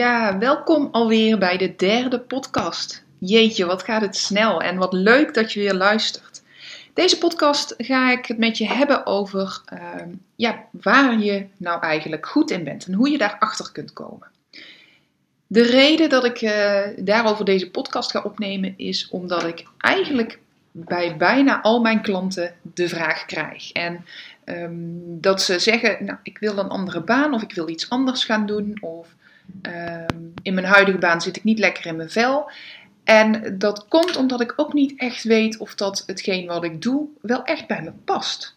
Ja, welkom alweer bij de derde podcast. Jeetje, wat gaat het snel en wat leuk dat je weer luistert. Deze podcast ga ik het met je hebben over uh, ja, waar je nou eigenlijk goed in bent en hoe je daarachter kunt komen. De reden dat ik uh, daarover deze podcast ga opnemen is omdat ik eigenlijk bij bijna al mijn klanten de vraag krijg. En um, dat ze zeggen, nou, ik wil een andere baan of ik wil iets anders gaan doen of Ehm, in mijn huidige baan zit ik niet lekker in mijn vel. En dat komt omdat ik ook niet echt weet of dat hetgeen wat ik doe wel echt bij me past.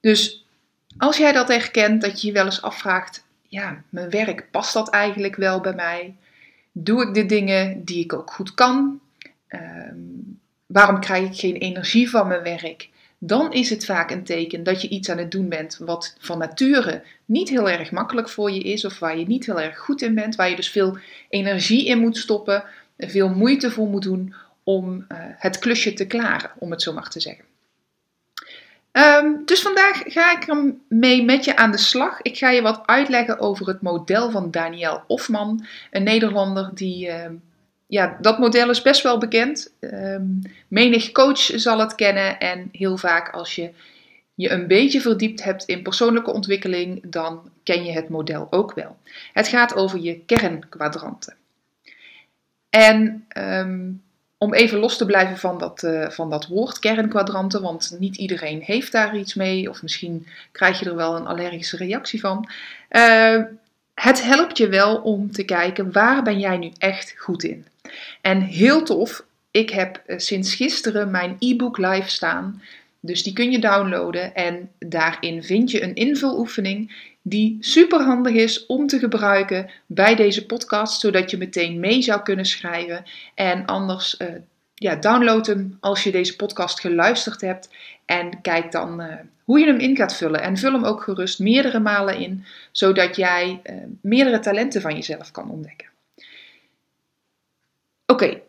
Dus als jij dat herkent, dat je je wel eens afvraagt: ja, mijn werk past dat eigenlijk wel bij mij? Doe ik de dingen die ik ook goed kan? Ehm, waarom krijg ik geen energie van mijn werk? Dan is het vaak een teken dat je iets aan het doen bent wat van nature niet heel erg makkelijk voor je is, of waar je niet heel erg goed in bent, waar je dus veel energie in moet stoppen, veel moeite voor moet doen om uh, het klusje te klaren, om het zo maar te zeggen. Um, dus vandaag ga ik ermee met je aan de slag. Ik ga je wat uitleggen over het model van Daniel Hofman, een Nederlander die. Uh, ja, dat model is best wel bekend. Um, menig coach zal het kennen en heel vaak als je je een beetje verdiept hebt in persoonlijke ontwikkeling, dan ken je het model ook wel. Het gaat over je kernkwadranten. En um, om even los te blijven van dat, uh, van dat woord kernkwadranten, want niet iedereen heeft daar iets mee, of misschien krijg je er wel een allergische reactie van. Uh, het helpt je wel om te kijken waar ben jij nu echt goed in. En heel tof, ik heb eh, sinds gisteren mijn e-book live staan. Dus die kun je downloaden en daarin vind je een invuloefening die super handig is om te gebruiken bij deze podcast, zodat je meteen mee zou kunnen schrijven. En anders, uh, ja, download hem als je deze podcast geluisterd hebt en kijk dan uh, hoe je hem in gaat vullen. En vul hem ook gerust meerdere malen in, zodat jij uh, meerdere talenten van jezelf kan ontdekken. Oké.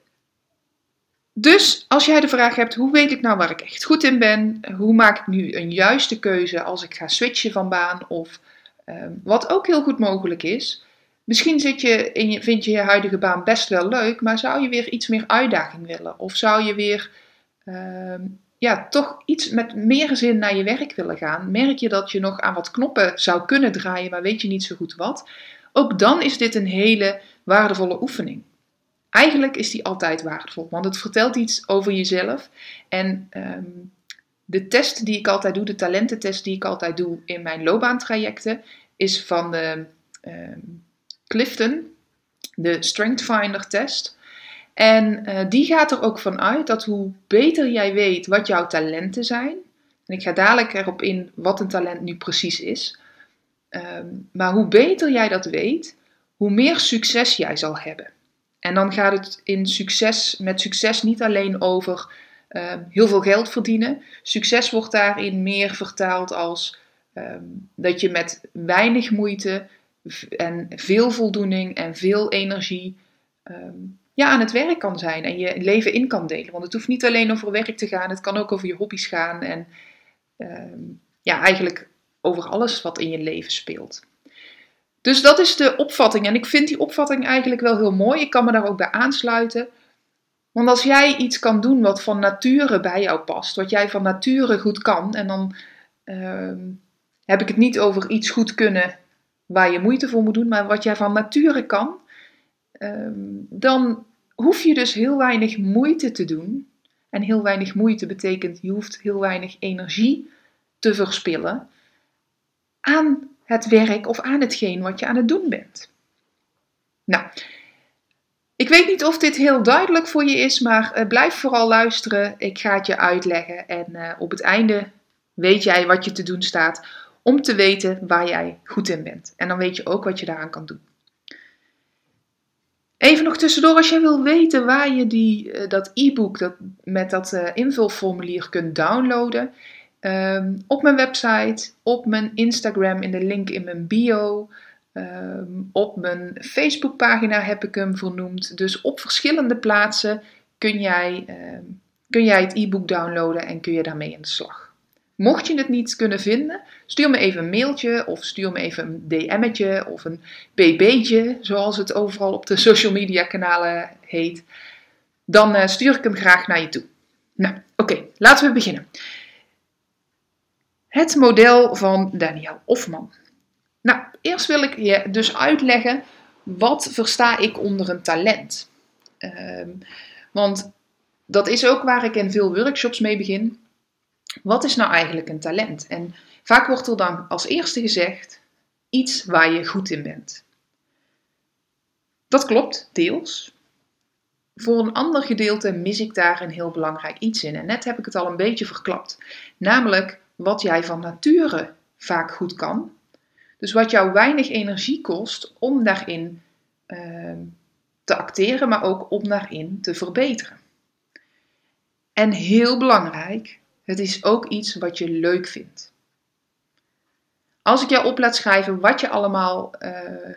Dus als jij de vraag hebt, hoe weet ik nou waar ik echt goed in ben? Hoe maak ik nu een juiste keuze als ik ga switchen van baan? Of uh, wat ook heel goed mogelijk is. Misschien zit je in je, vind je je huidige baan best wel leuk, maar zou je weer iets meer uitdaging willen? Of zou je weer uh, ja, toch iets met meer zin naar je werk willen gaan? Merk je dat je nog aan wat knoppen zou kunnen draaien, maar weet je niet zo goed wat? Ook dan is dit een hele waardevolle oefening. Eigenlijk is die altijd waardevol, want het vertelt iets over jezelf. En um, de test die ik altijd doe, de talententest die ik altijd doe in mijn loopbaantrajecten, is van de um, Clifton, de Strength Finder test. En uh, die gaat er ook van uit dat hoe beter jij weet wat jouw talenten zijn, en ik ga dadelijk erop in wat een talent nu precies is, um, maar hoe beter jij dat weet, hoe meer succes jij zal hebben. En dan gaat het in succes, met succes niet alleen over uh, heel veel geld verdienen. Succes wordt daarin meer vertaald als um, dat je met weinig moeite en veel voldoening en veel energie um, ja, aan het werk kan zijn en je leven in kan delen. Want het hoeft niet alleen over werk te gaan, het kan ook over je hobby's gaan en um, ja, eigenlijk over alles wat in je leven speelt. Dus dat is de opvatting. En ik vind die opvatting eigenlijk wel heel mooi. Ik kan me daar ook bij aansluiten. Want als jij iets kan doen wat van nature bij jou past, wat jij van nature goed kan, en dan uh, heb ik het niet over iets goed kunnen waar je moeite voor moet doen, maar wat jij van nature kan, uh, dan hoef je dus heel weinig moeite te doen. En heel weinig moeite betekent je hoeft heel weinig energie te verspillen aan het werk of aan hetgeen wat je aan het doen bent. Nou, ik weet niet of dit heel duidelijk voor je is, maar uh, blijf vooral luisteren. Ik ga het je uitleggen en uh, op het einde weet jij wat je te doen staat om te weten waar jij goed in bent. En dan weet je ook wat je daaraan kan doen. Even nog tussendoor, als jij wil weten waar je die, eh, dat e-book dat, met dat uh, invulformulier kunt downloaden, um, op mijn website, op mijn Instagram in de link in mijn bio, um, op mijn Facebookpagina heb ik hem vernoemd. Dus op verschillende plaatsen kun jij, um, kun jij het e-book downloaden en kun je daarmee aan de slag. Mocht je het niet kunnen vinden, stuur me even een mailtje of stuur me even een DM'tje of een bb'tje, zoals het overal op de social media kanalen heet. Dan uh, stuur ik hem graag naar je toe. Nou, oké, laten we beginnen. Het model van Daniel Hofman. Nou, eerst wil ik je dus uitleggen wat versta ik onder een talent. Uh, want dat is ook waar ik in veel workshops mee begin. Wat is nou eigenlijk een talent? En vaak wordt er dan als eerste gezegd iets waar je goed in bent. Dat klopt, deels. Voor een ander gedeelte mis ik daar een heel belangrijk iets in. En net heb ik het al een beetje verklapt. Namelijk wat jij van nature vaak goed kan. Dus wat jou weinig energie kost om daarin uh, te acteren, maar ook om daarin te verbeteren. En heel belangrijk, het is ook iets wat je leuk vindt. Als ik jou op laat schrijven wat je allemaal uh,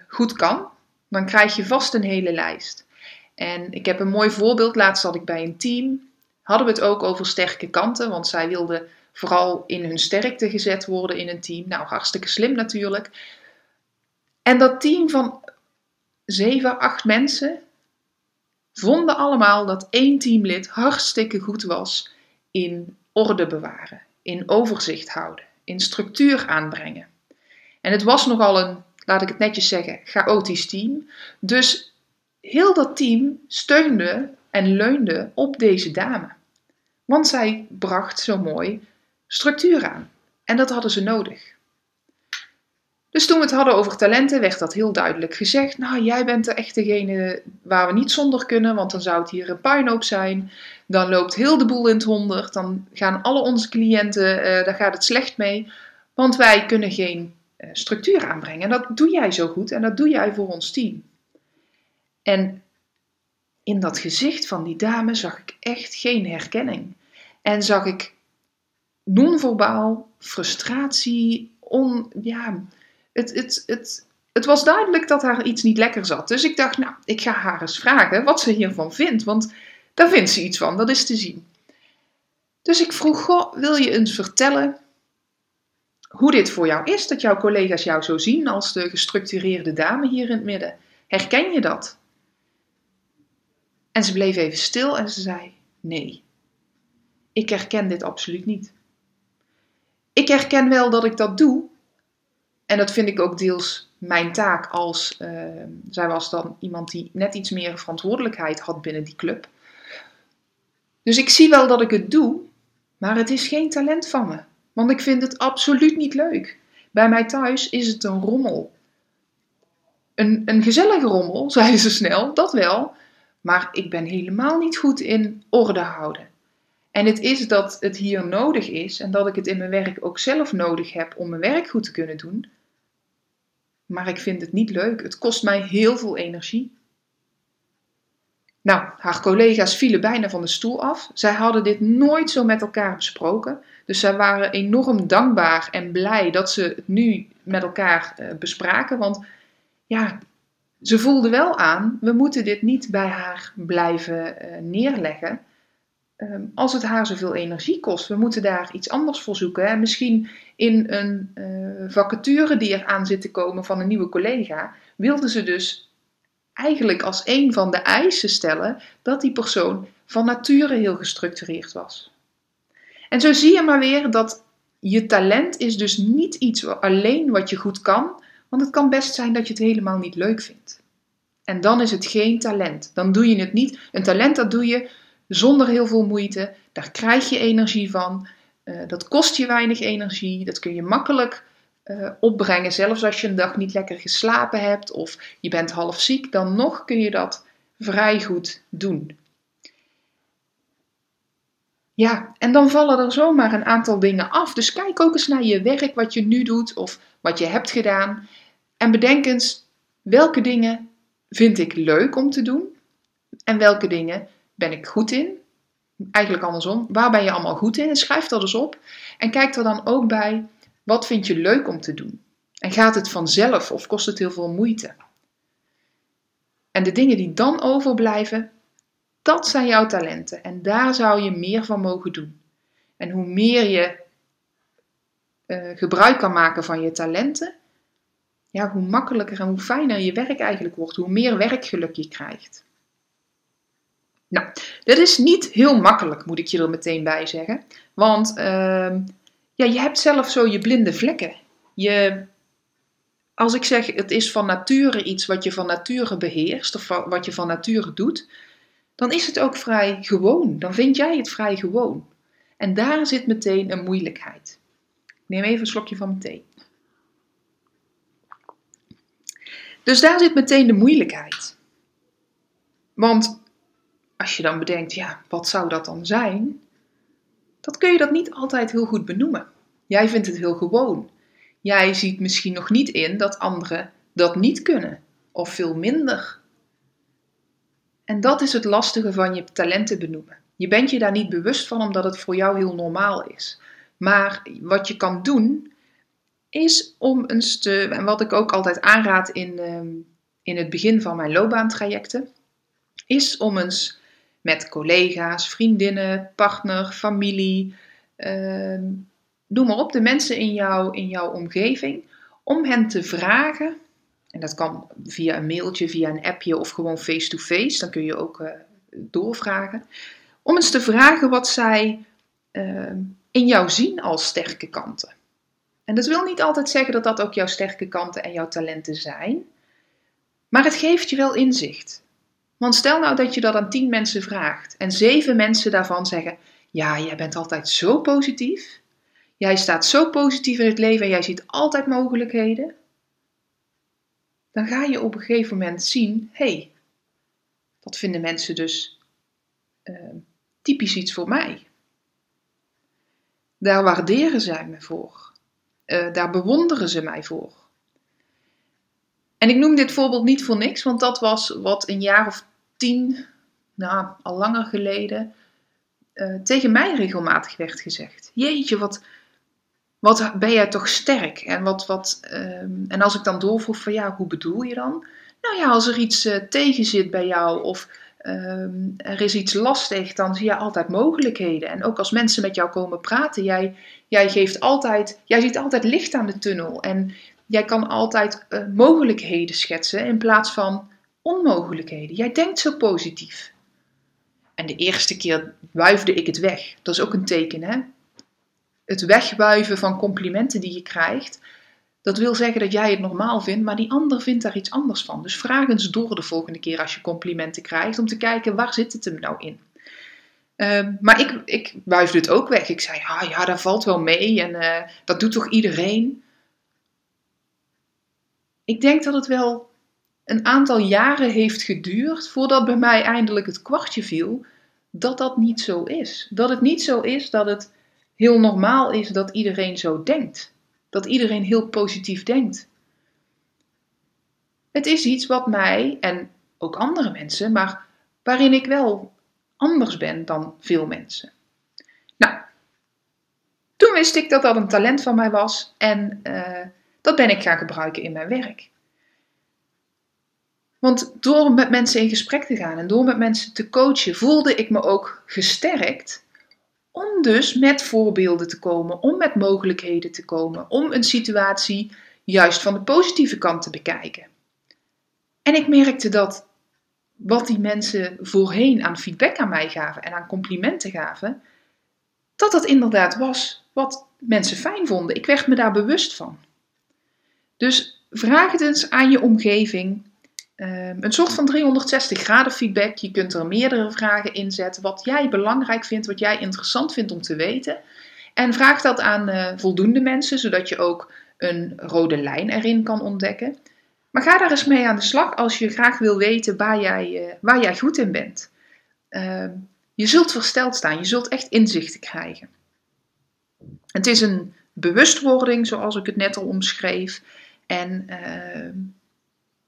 goed kan, dan krijg je vast een hele lijst. En ik heb een mooi voorbeeld. Laatst zat ik bij een team. Hadden we het ook over sterke kanten, want zij wilden vooral in hun sterkte gezet worden in een team. Nou, hartstikke slim natuurlijk. En dat team van zeven, acht mensen vonden allemaal dat één teamlid hartstikke goed was in orde bewaren, in overzicht houden, in structuur aanbrengen. En het was nogal een, laat ik het netjes zeggen, chaotisch team. Dus heel dat team steunde en leunde op deze dame. Want zij bracht zo mooi structuur aan. En dat hadden ze nodig. Dus toen we het hadden over talenten, werd dat heel duidelijk gezegd. Nou, jij bent er echt degene waar we niet zonder kunnen, want dan zou het hier een puinhoop zijn. Dan loopt heel de boel in het honderd. Dan gaan alle onze cliënten, uh, daar gaat het slecht mee. Want wij kunnen geen uh, structuur aanbrengen. En dat doe jij zo goed en dat doe jij voor ons team. En in dat gezicht van die dame zag ik echt geen herkenning. En zag ik non-verbaal frustratie, on, ja, het, het, het, het was duidelijk dat haar iets niet lekker zat. Dus ik dacht, nou, ik ga haar eens vragen wat ze hiervan vindt. Want daar vindt ze iets van, dat is te zien. Dus ik vroeg, wil je eens vertellen hoe dit voor jou is? Dat jouw collega's jou zo zien als de gestructureerde dame hier in het midden. Herken je dat? En ze bleef even stil en ze zei, nee, ik herken dit absoluut niet. Ik herken wel dat ik dat doe, en dat vind ik ook deels mijn taak als, uh, zij was dan iemand die net iets meer verantwoordelijkheid had binnen die club. Dus ik zie wel dat ik het doe, maar het is geen talent van me. Want ik vind het absoluut niet leuk. Bij mij thuis is het een rommel. Een, een gezellige rommel, zei ze snel, dat wel. Maar ik ben helemaal niet goed in orde houden. En het is dat het hier nodig is en dat ik het in mijn werk ook zelf nodig heb om mijn werk goed te kunnen doen maar ik vind het niet leuk. Het kost mij heel veel energie. Nou, haar collega's vielen bijna van de stoel af. Zij hadden dit nooit zo met elkaar besproken. Dus zij waren enorm dankbaar en blij dat ze het nu met elkaar uh, bespraken. Want ja, ze voelden wel aan, we moeten dit niet bij haar blijven uh, neerleggen. Ehm, als het haar zoveel energie kost, we moeten daar iets anders voor zoeken. En misschien in een uh, vacature die er aan zit te komen van een nieuwe collega, wilden ze dus eigenlijk als een van de eisen stellen dat die persoon van nature heel gestructureerd was. En zo zie je maar weer dat je talent is dus niet iets alleen wat je goed kan, want het kan best zijn dat je het helemaal niet leuk vindt. En dan is het geen talent. Dan doe je het niet. Een talent dat doe je zonder heel veel moeite. Daar krijg je energie van. Uh, dat kost je weinig energie. Dat kun je makkelijk uh, opbrengen. Zelfs als je een dag niet lekker geslapen hebt of je bent half ziek, dan nog kun je dat vrij goed doen. Ja, en dan vallen er zomaar een aantal dingen af. Dus kijk ook eens naar je werk, wat je nu doet of wat je hebt gedaan. En bedenk eens welke dingen vind ik leuk om te doen en welke dingen ben ik goed in. Eigenlijk andersom, waar ben je allemaal goed in? Schrijf dat eens op. En kijk er dan ook bij, wat vind je leuk om te doen? En gaat het vanzelf of kost het heel veel moeite? En de dingen die dan overblijven, dat zijn jouw talenten. En daar zou je meer van mogen doen. En hoe meer je uh, gebruik kan maken van je talenten, ja, hoe makkelijker en hoe fijner je werk eigenlijk wordt. Hoe meer werkgeluk je krijgt. Nou, dat is niet heel makkelijk, moet ik je er meteen bij zeggen. Want uh, ja, je hebt zelf zo je blinde vlekken. Je, als ik zeg het is van nature iets wat je van nature beheerst of wat je van nature doet, dan is het ook vrij gewoon. Dan vind jij het vrij gewoon. En daar zit meteen een moeilijkheid. Ik neem even een slokje van mijn thee. Dus daar zit meteen de moeilijkheid. Want als je dan bedenkt, ja, wat zou dat dan zijn? Dat kun je dat niet altijd heel goed benoemen. Jij vindt het heel gewoon. Jij ziet misschien nog niet in dat anderen dat niet kunnen, of veel minder. En dat is het lastige van je talenten benoemen. Je bent je daar niet bewust van omdat het voor jou heel normaal is. Maar wat je kan doen, is om eens te, en wat ik ook altijd aanraad in, ehm, in het begin van mijn loopbaantrajecten, is om eens met collega's, vriendinnen, partner, familie, uh, maar op, de mensen in, jou, in jouw omgeving, om hen te vragen, en dat kan via een mailtje, via een appje of gewoon face-to-face, dan kun je ook uh, doorvragen, om eens te vragen wat zij uh, in jou zien als sterke kanten. En dat wil niet altijd zeggen dat dat ook jouw sterke kanten en jouw talenten zijn, maar het geeft je wel inzicht. Want stel nou dat je dat aan tien mensen vraagt en zeven mensen daarvan zeggen: Ja, jij bent altijd zo positief. Jij staat zo positief in het leven en jij ziet altijd mogelijkheden. Dan ga je op een gegeven moment zien: hé, hey, dat vinden mensen dus uh, typisch iets voor mij. Daar waarderen zij me voor. Uh, daar bewonderen ze mij voor. En ik noem dit voorbeeld niet voor niks, want dat was wat een jaar of tien, nou al langer geleden, uh, tegen mij regelmatig werd gezegd. Jeetje, wat, wat ben jij toch sterk? En, wat, wat, uh, en als ik dan doorvroeg van ja, hoe bedoel je dan? Nou ja, als er iets uh, tegen zit bij jou of ehm, er is iets lastig, dan zie je altijd mogelijkheden. En ook als mensen met jou komen praten, jij, jij, geeft altijd, jij ziet altijd licht aan de tunnel. En Jij kan altijd uh, mogelijkheden schetsen in plaats van onmogelijkheden. Jij denkt zo positief. En de eerste keer wuifde ik het weg. Dat is ook een teken, hè? Het wegwuiven van complimenten die je krijgt, dat wil zeggen dat jij het normaal vindt, maar die ander vindt daar iets anders van. Dus vraag eens door de volgende keer als je complimenten krijgt, om te kijken waar zit het hem nou in. Uh, maar ik, ik wuifde het ook weg. Ik zei, ah ja, dat valt wel mee en uh, dat doet toch iedereen ik denk dat het wel een aantal jaren heeft geduurd voordat bij mij eindelijk het kwartje viel dat dat niet zo is. Dat het niet zo is dat het heel normaal is dat iedereen zo denkt. Dat iedereen heel positief denkt. Het is iets wat mij en ook andere mensen, maar waarin ik wel anders ben dan veel mensen. Nou, toen wist ik dat dat een talent van mij was en uh, dat ben ik gaan gebruiken in mijn werk. Want door met mensen in gesprek te gaan en door met mensen te coachen, voelde ik me ook gesterkt om dus met voorbeelden te komen, om met mogelijkheden te komen, om een situatie juist van de positieve kant te bekijken. En ik merkte dat wat die mensen voorheen aan feedback aan mij gaven en aan complimenten gaven, dat dat inderdaad was wat mensen fijn vonden. Ik werd me daar bewust van. Dus vraag het eens aan je omgeving. Um, een soort van 360 graden feedback. Je kunt er meerdere vragen in zetten. Wat jij belangrijk vindt, wat jij interessant vindt om te weten. En vraag dat aan uh, voldoende mensen, zodat je ook een rode lijn erin kan ontdekken. Maar ga daar eens mee aan de slag als je graag wil weten waar jij, uh, waar jij goed in bent. Uh, je zult versteld staan. Je zult echt inzichten krijgen. Het is een bewustwording, zoals ik het net al omschreef. En uh,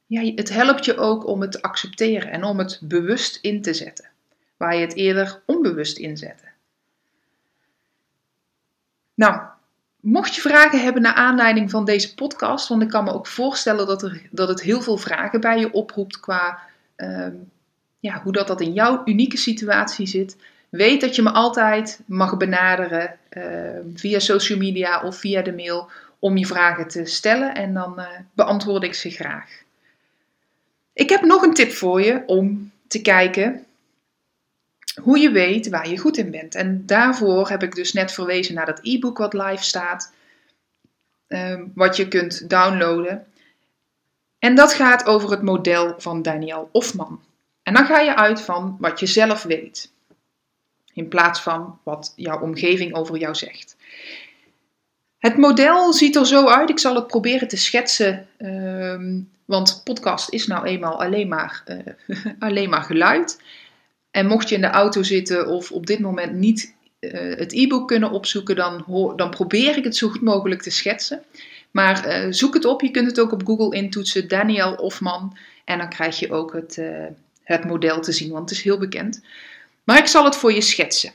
ja, het helpt je ook om het te accepteren en om het bewust in te zetten. Waar je het eerder onbewust inzette. Nou, mocht je vragen hebben naar aanleiding van deze podcast, want ik kan me ook voorstellen dat, er, dat het heel veel vragen bij je oproept qua uh, ja, hoe dat, dat in jouw unieke situatie zit. Weet dat je me altijd mag benaderen uh, via social media of via de mail om je vragen te stellen en dan uh, beantwoord ik ze graag. Ik heb nog een tip voor je om te kijken hoe je weet waar je goed in bent. En daarvoor heb ik dus net verwezen naar dat e-book wat live staat, uh, wat je kunt downloaden. En dat gaat over het model van Daniel Hofman. En dan ga je uit van wat je zelf weet in plaats van wat jouw omgeving over jou zegt. Het model ziet er zo uit. Ik zal het proberen te schetsen, ehm, want podcast is nou eenmaal alleen maar, uh, alleen maar geluid. En mocht je in de auto zitten of op dit moment niet uh, het e-book kunnen opzoeken, dan, dan probeer ik het zo goed mogelijk te schetsen. Maar uh, zoek het op. Je kunt het ook op Google intoetsen, Daniel Hofman. En dan krijg je ook het, het model te zien, want het is heel bekend. Maar ik zal het voor je schetsen.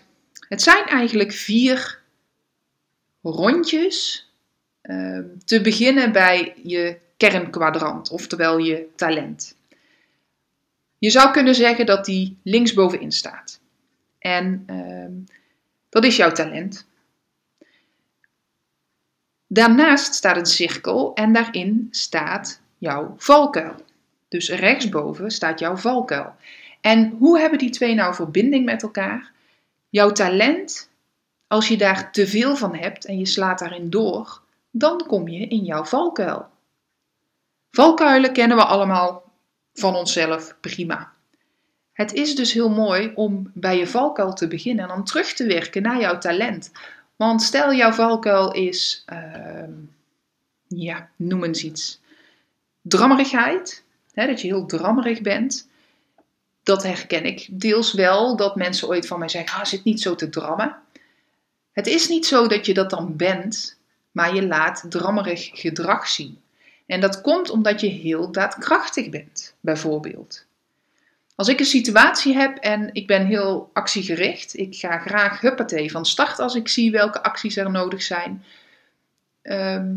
Het zijn eigenlijk vier rondjes. Uh, te beginnen bij je kernkwadrant, oftewel je talent. Je zou kunnen zeggen dat die linksbovenin staat. En dat is jouw talent. Daarnaast staat een cirkel en daarin staat jouw valkuil. Dus rechtsboven staat jouw valkuil. En hoe hebben die twee nou verbinding met elkaar? Jouw talent, als je daar te veel van hebt en je slaat daarin door, dan kom je in jouw valkuil. Valkuilen kennen we allemaal van onszelf prima. Het is dus heel mooi om bij je valkuil te beginnen en dan terug te werken naar jouw talent. Want stel jouw valkuil is, uh, ja, noem eens iets. Drammerigheid, hè, dat je heel drammerig bent dat herken ik deels wel, dat mensen ooit van mij zeggen, ah, zit niet zo te drammen. Het is niet zo dat je dat dan bent, maar je laat drammerig gedrag zien. En dat komt omdat je heel daadkrachtig bent, bijvoorbeeld. Als ik een situatie heb en ik ben heel actiegericht, ik ga graag huppatee van start als ik zie welke acties er nodig zijn, ehm,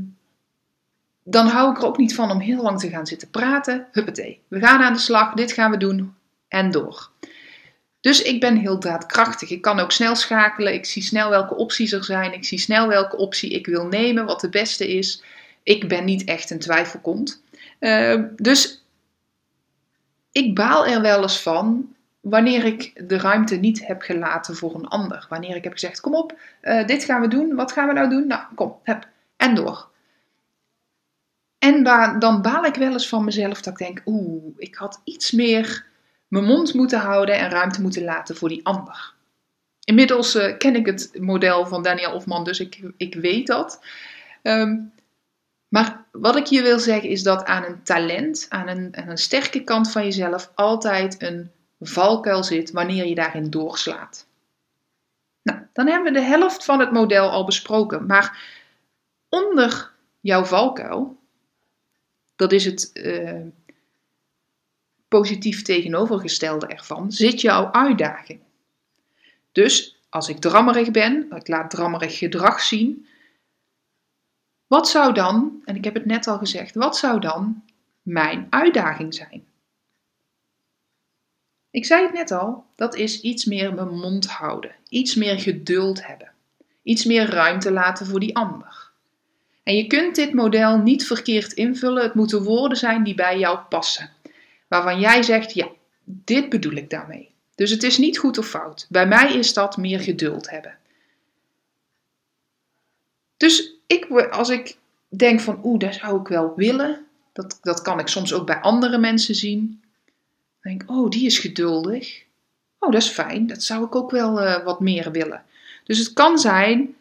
dan hou ik er ook niet van om heel lang te gaan zitten praten. Huppatee, we gaan aan de slag, dit gaan we doen, en door. Dus ik ben heel daadkrachtig. Ik kan ook snel schakelen. Ik zie snel welke opties er zijn. Ik zie snel welke optie ik wil nemen, wat de beste is. Ik ben niet echt een twijfelkont. Uh, dus ik baal er wel eens van wanneer ik de ruimte niet heb gelaten voor een ander. Wanneer ik heb gezegd: kom op, uh, dit gaan we doen. Wat gaan we nou doen? Nou, kom, heb. En door. En dan baal ik wel eens van mezelf dat ik denk: oeh, ik had iets meer mijn mond moeten houden en ruimte moeten laten voor die ander. Inmiddels uh, ken ik het model van Daniel Hofman, dus ik, ik weet dat. Um, maar wat ik je wil zeggen is dat aan een talent, aan een, een sterke kant van jezelf, altijd een valkuil zit wanneer je daarin doorslaat. Nou, dan hebben we de helft van het model al besproken. Maar onder jouw valkuil, dat is het, uh, positief tegenovergestelde ervan zit jouw uitdaging. Dus als ik drammerig ben, ik laat drammerig gedrag zien, wat zou dan, en ik heb het net al gezegd, wat zou dan mijn uitdaging zijn? Ik zei het net al, dat is iets meer mijn mond houden, iets meer geduld hebben, iets meer ruimte laten voor die ander. En je kunt dit model niet verkeerd invullen, het moeten woorden zijn die bij jou passen waarvan jij zegt, ja, dit bedoel ik daarmee. Dus het is niet goed of fout. Bij mij is dat meer geduld hebben. Dus ik, als ik denk van, oeh, dat zou ik wel willen, dat, dat kan ik soms ook bij andere mensen zien. Denk ik, oh, die is geduldig. Oh, dat is fijn, dat zou ik ook wel uh, wat meer willen. Dus het kan zijn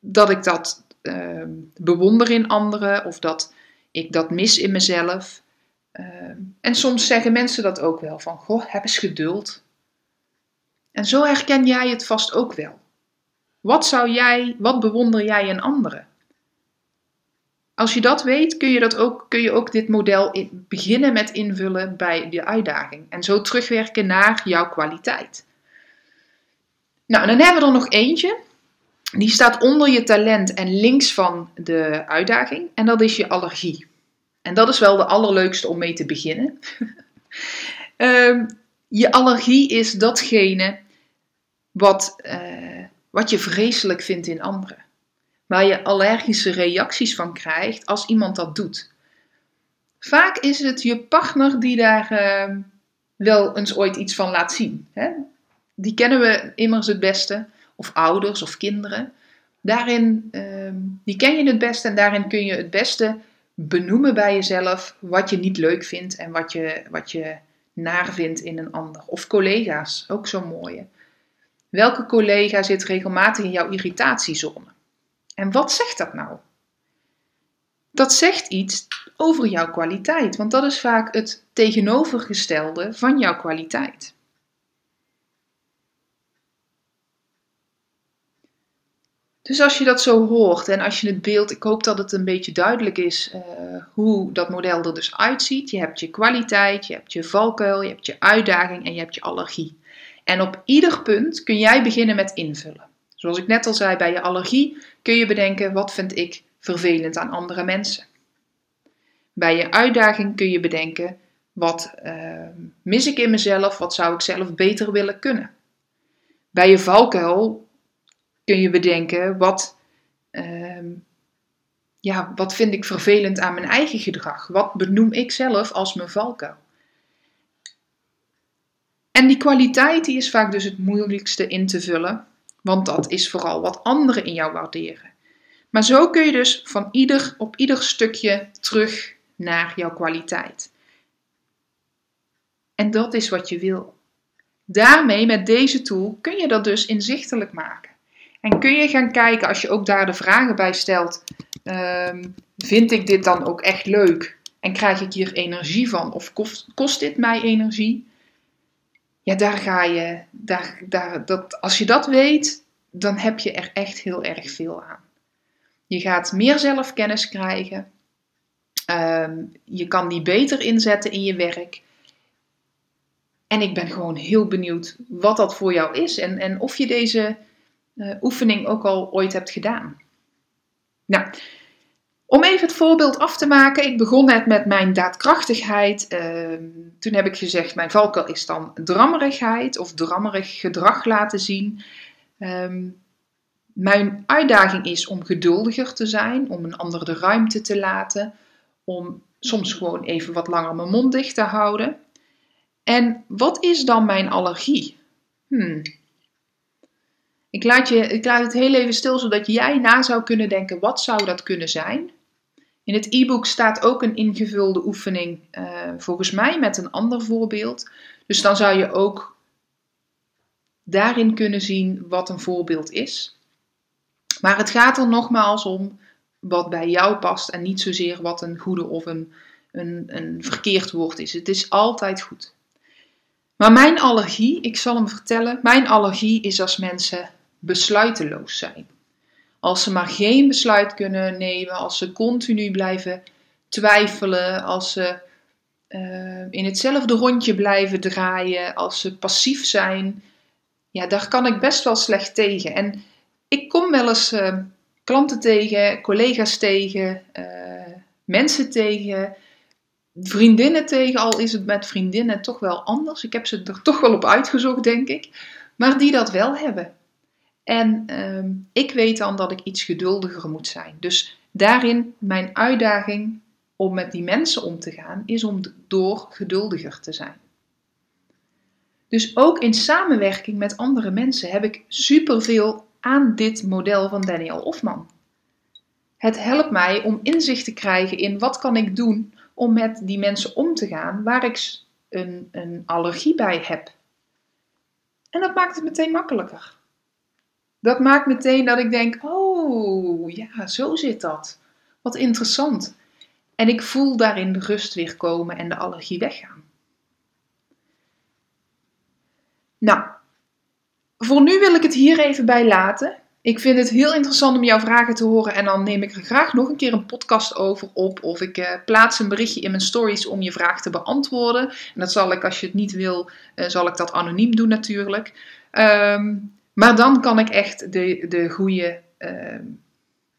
dat ik dat uh, bewonder in anderen of dat ik dat mis in mezelf. Ehm, en soms zeggen mensen dat ook wel van, goh, heb eens geduld. En zo herken jij het vast ook wel. Wat zou jij, wat bewonder jij in anderen? Als je dat weet, kun je, dat ook, kun je ook dit model beginnen met invullen bij de uitdaging. En zo terugwerken naar jouw kwaliteit. Nou, dan hebben we er nog eentje. Die staat onder je talent en links van de uitdaging. En dat is je allergie. En dat is wel de allerleukste om mee te beginnen. um, je allergie is datgene wat, uh, wat je vreselijk vindt in anderen. Waar je allergische reacties van krijgt als iemand dat doet. Vaak is het je partner die daar uh, wel eens ooit iets van laat zien. Hè? Die kennen we immers het beste. Of ouders of kinderen. Daarin, uh, die ken je het beste en daarin kun je het beste benoemen bij jezelf wat je niet leuk vindt en wat je, wat je naar vindt in een ander. Of collega's, ook zo'n mooie. Welke collega zit regelmatig in jouw irritatiezone? En wat zegt dat nou? Dat zegt iets over jouw kwaliteit, want dat is vaak het tegenovergestelde van jouw kwaliteit. Dus als je dat zo hoort en als je het beeld, ik hoop dat het een beetje duidelijk is uh, hoe dat model er dus uitziet. Je hebt je kwaliteit, je hebt je valkuil, je hebt je uitdaging en je hebt je allergie. En op ieder punt kun jij beginnen met invullen. Zoals ik net al zei, bij je allergie kun je bedenken wat vind ik vervelend aan andere mensen. Bij je uitdaging kun je bedenken wat uh, mis ik in mezelf, wat zou ik zelf beter willen kunnen. Bij je valkuil kun je bedenken wat, uh, ja, wat vind ik vervelend aan mijn eigen gedrag? Wat benoem ik zelf als mijn valkuil? En die kwaliteit die is vaak dus het moeilijkste in te vullen, want dat is vooral wat anderen in jou waarderen. Maar zo kun je dus van ieder, op ieder stukje terug naar jouw kwaliteit. En dat is wat je wil. Daarmee, met deze tool, kun je dat dus inzichtelijk maken. En kun je gaan kijken, als je ook daar de vragen bij stelt, ehm, vind ik dit dan ook echt leuk? En krijg ik hier energie van? Of kost, kost dit mij energie? Ja, daar ga je, daar, daar, dat, als je dat weet, dan heb je er echt heel erg veel aan. Je gaat meer zelfkennis krijgen. Ehm, je kan die beter inzetten in je werk. En ik ben gewoon heel benieuwd wat dat voor jou is en, en of je deze uh, oefening ook al ooit hebt gedaan. Nou, om even het voorbeeld af te maken, ik begon net met mijn daadkrachtigheid. Uh, toen heb ik gezegd, mijn valkuil is dan drammerigheid of drammerig gedrag laten zien. Uh, mijn uitdaging is om geduldiger te zijn, om een ander de ruimte te laten, om soms gewoon even wat langer mijn mond dicht te houden. En wat is dan mijn allergie? Hmm, ik laat, je, ik laat het heel even stil, zodat jij na zou kunnen denken, wat zou dat kunnen zijn? In het e-book staat ook een ingevulde oefening, uh, volgens mij met een ander voorbeeld. Dus dan zou je ook daarin kunnen zien wat een voorbeeld is. Maar het gaat er nogmaals om wat bij jou past en niet zozeer wat een goede of een, een, een verkeerd woord is. Het is altijd goed. Maar mijn allergie, ik zal hem vertellen, mijn allergie is als mensen besluiteloos zijn. Als ze maar geen besluit kunnen nemen, als ze continu blijven twijfelen, als ze uh, in hetzelfde rondje blijven draaien, als ze passief zijn, ja, daar kan ik best wel slecht tegen. En ik kom wel eens uh, klanten tegen, collega's tegen, uh, mensen tegen, vriendinnen tegen, al is het met vriendinnen toch wel anders. Ik heb ze er toch wel op uitgezocht, denk ik. Maar die dat wel hebben. En ehm, ik weet dan dat ik iets geduldiger moet zijn. Dus daarin mijn uitdaging om met die mensen om te gaan, is om door geduldiger te zijn. Dus ook in samenwerking met andere mensen heb ik superveel aan dit model van Daniel Hofman. Het helpt mij om inzicht te krijgen in wat kan ik doen om met die mensen om te gaan waar ik een, een allergie bij heb. En dat maakt het meteen makkelijker dat maakt meteen dat ik denk: oh ja, zo zit dat. Wat interessant. En ik voel daarin de rust weer komen en de allergie weggaan. Nou, Voor nu wil ik het hier even bij laten. Ik vind het heel interessant om jouw vragen te horen en dan neem ik er graag nog een keer een podcast over op. Of ik uh, plaats een berichtje in mijn stories om je vraag te beantwoorden. En dat zal ik, als je het niet wil, uh, zal ik dat anoniem doen natuurlijk. Um, maar dan kan ik echt de, de goede uh,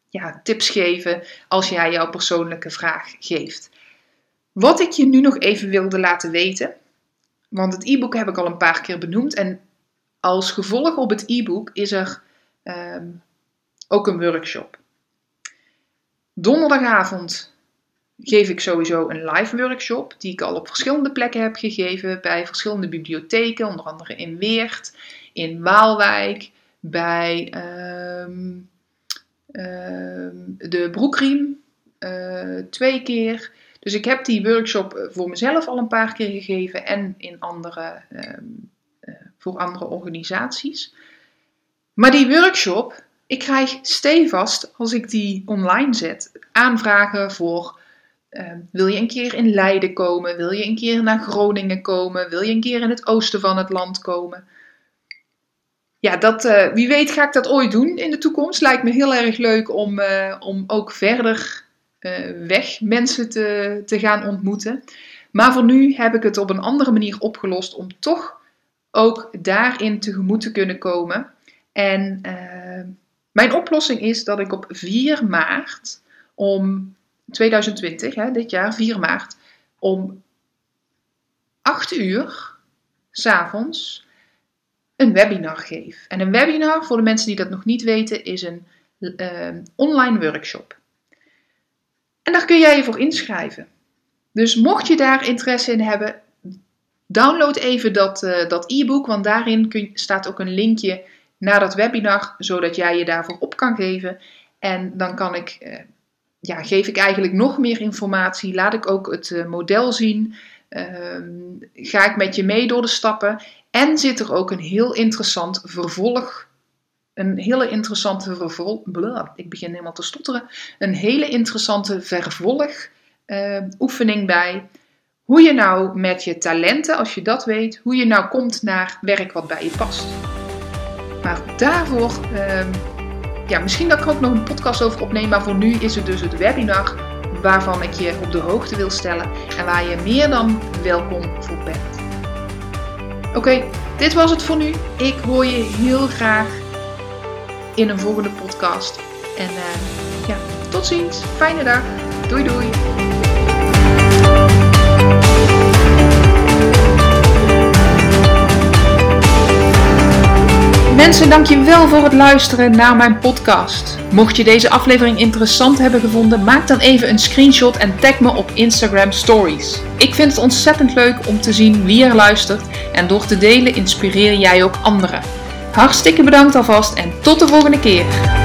ja, tips geven als jij jouw persoonlijke vraag geeft. Wat ik je nu nog even wilde laten weten, want het e-book heb ik al een paar keer benoemd. En als gevolg op het e-book is er um, ook een workshop. Donderdagavond geef ik sowieso een live workshop, die ik al op verschillende plekken heb gegeven, bij verschillende bibliotheken, onder andere in Weert, in Waalwijk, bij um, um, de Broekriem, uh, twee keer. Dus ik heb die workshop voor mezelf al een paar keer gegeven en in andere, um, uh, voor andere organisaties. Maar die workshop, ik krijg stevast als ik die online zet, aanvragen voor wil je een keer in Leiden komen? Wil je een keer naar Groningen komen? Wil je een keer in het oosten van het land komen? Ja, dat, uh, wie weet ga ik dat ooit doen in de toekomst. Lijkt me heel erg leuk om, uh, om ook verder uh, weg mensen te, te gaan ontmoeten. Maar voor nu heb ik het op een andere manier opgelost om toch ook daarin tegemoet te kunnen komen. En mijn oplossing is dat ik op 4 maart om 2020, hè, dit jaar, 4 maart, om 8 uur s'avonds een webinar geef. En een webinar, voor de mensen die dat nog niet weten, is een uh, online workshop. En daar kun jij je voor inschrijven. Dus mocht je daar interesse in hebben, download even dat, uh, dat e-book, want daarin kun, staat ook een linkje naar dat webinar, zodat jij je daarvoor op kan geven. En dan kan ik uh, ja, geef ik eigenlijk nog meer informatie. Laat ik ook het uh, model zien. Uh, ga ik met je mee door de stappen. En zit er ook een heel interessant vervolg. Een hele interessante vervolg. ik begin helemaal te stotteren. Een hele interessante vervolg uh, oefening bij. Hoe je nou met je talenten, als je dat weet, hoe je nou komt naar werk wat bij je past. Maar daarvoor ehm, ja, misschien dat ik er ook nog een podcast over opneem, maar voor nu is het dus het webinar waarvan ik je op de hoogte wil stellen en waar je meer dan welkom voor bent. Oké, dit was het voor nu. Ik hoor je heel graag in een volgende podcast. En uh, ja, tot ziens. Fijne dag. Doei doei. Mensen, dankjewel voor het luisteren naar mijn podcast. Mocht je deze aflevering interessant hebben gevonden, maak dan even een screenshot en tag me op Instagram Stories. Ik vind het ontzettend leuk om te zien wie er luistert en door te delen inspireer jij ook anderen. Hartstikke bedankt alvast en tot de volgende keer.